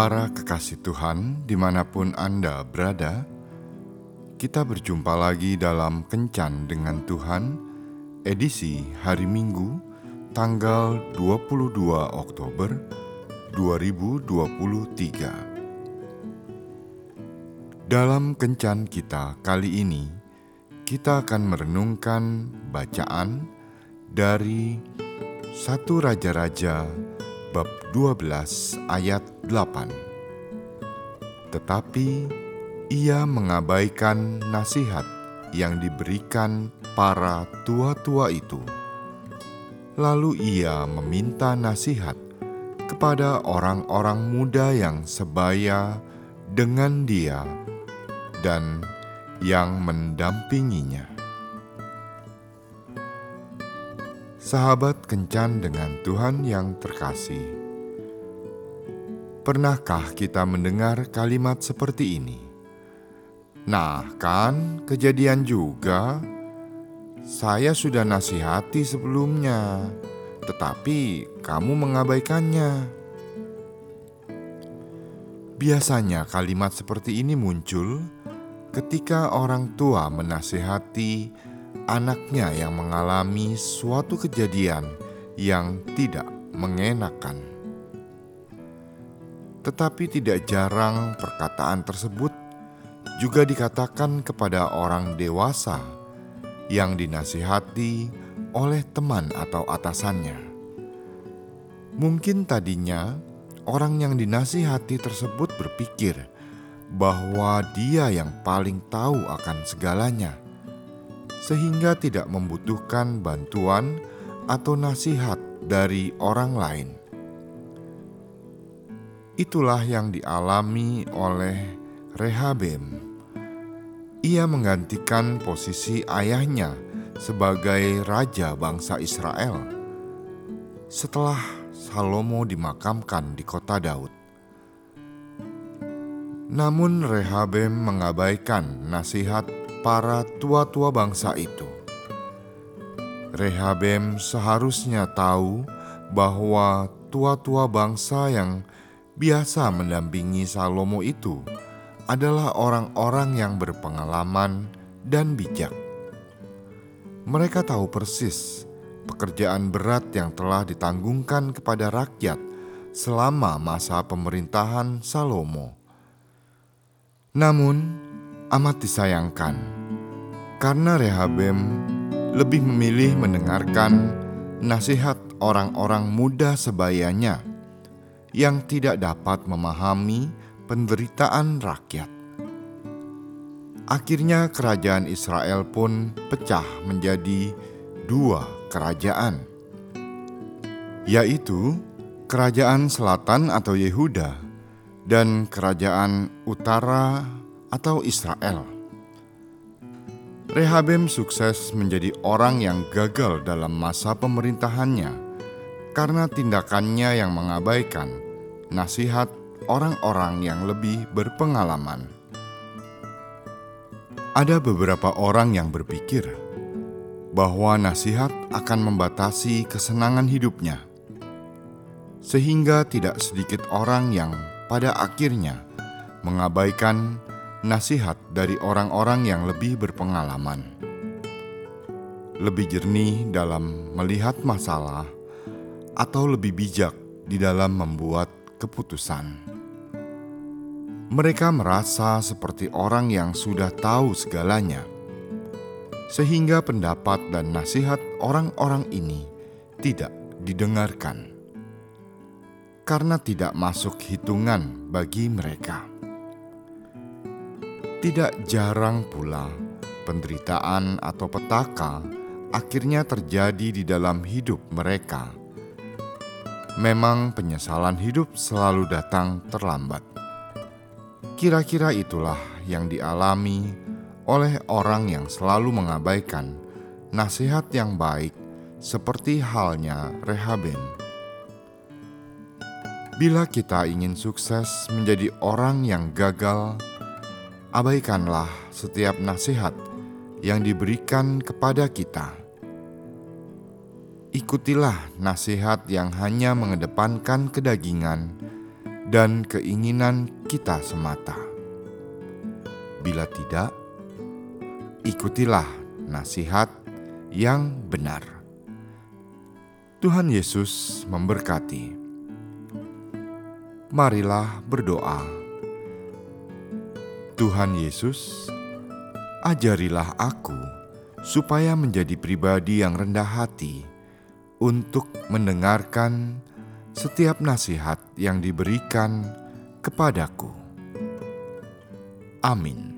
Para kekasih Tuhan, di mana pun Anda berada, kita berjumpa lagi dalam Kencan dengan Tuhan, edisi hari Minggu, tanggal 22 Oktober 2023. Dalam Kencan kita kali ini, kita akan merenungkan bacaan dari satu Raja-Raja bab 12 ayat 8. Tetapi ia mengabaikan nasihat yang diberikan para tua-tua itu. Lalu ia meminta nasihat kepada orang-orang muda yang sebaya dengan dia dan yang mendampinginya. Sahabat kencan dengan Tuhan yang terkasih, pernahkah kita mendengar kalimat seperti ini? Nah, kan kejadian juga. Saya sudah nasihati sebelumnya, tetapi kamu mengabaikannya. Biasanya kalimat seperti ini muncul ketika orang tua menasihati anaknya yang mengalami suatu kejadian yang tidak mengenakan. Tetapi tidak jarang perkataan tersebut juga dikatakan kepada orang dewasa yang dinasihati oleh teman atau atasannya. Mungkin tadinya orang yang dinasihati tersebut berpikir bahwa dia yang paling tahu akan segalanya sehingga tidak membutuhkan bantuan atau nasihat dari orang lain. Itulah yang dialami oleh Rehabem. Ia menggantikan posisi ayahnya sebagai raja bangsa Israel setelah Salomo dimakamkan di kota Daud. Namun Rehabem mengabaikan nasihat para tua-tua bangsa itu. Rehabem seharusnya tahu bahwa tua-tua bangsa yang biasa mendampingi Salomo itu adalah orang-orang yang berpengalaman dan bijak. Mereka tahu persis pekerjaan berat yang telah ditanggungkan kepada rakyat selama masa pemerintahan Salomo. Namun, amat disayangkan karena Rehabem lebih memilih mendengarkan nasihat orang-orang muda sebayanya yang tidak dapat memahami penderitaan rakyat. Akhirnya kerajaan Israel pun pecah menjadi dua kerajaan, yaitu kerajaan selatan atau Yehuda dan kerajaan utara atau Israel. Rehabem sukses menjadi orang yang gagal dalam masa pemerintahannya karena tindakannya yang mengabaikan nasihat orang-orang yang lebih berpengalaman. Ada beberapa orang yang berpikir bahwa nasihat akan membatasi kesenangan hidupnya, sehingga tidak sedikit orang yang pada akhirnya mengabaikan nasihat dari orang-orang yang lebih berpengalaman, lebih jernih dalam melihat masalah, atau lebih bijak di dalam membuat keputusan. Mereka merasa seperti orang yang sudah tahu segalanya, sehingga pendapat dan nasihat orang-orang ini tidak didengarkan karena tidak masuk hitungan bagi mereka. Tidak jarang pula penderitaan atau petaka akhirnya terjadi di dalam hidup mereka. Memang penyesalan hidup selalu datang terlambat. Kira-kira itulah yang dialami oleh orang yang selalu mengabaikan nasihat yang baik seperti halnya Rehaben. Bila kita ingin sukses menjadi orang yang gagal abaikanlah setiap nasihat yang diberikan kepada kita. Ikutilah nasihat yang hanya mengedepankan kedagingan dan keinginan kita semata. Bila tidak, ikutilah nasihat yang benar. Tuhan Yesus memberkati. Marilah berdoa. Tuhan Yesus, ajarilah aku supaya menjadi pribadi yang rendah hati untuk mendengarkan setiap nasihat yang diberikan kepadaku. Amin.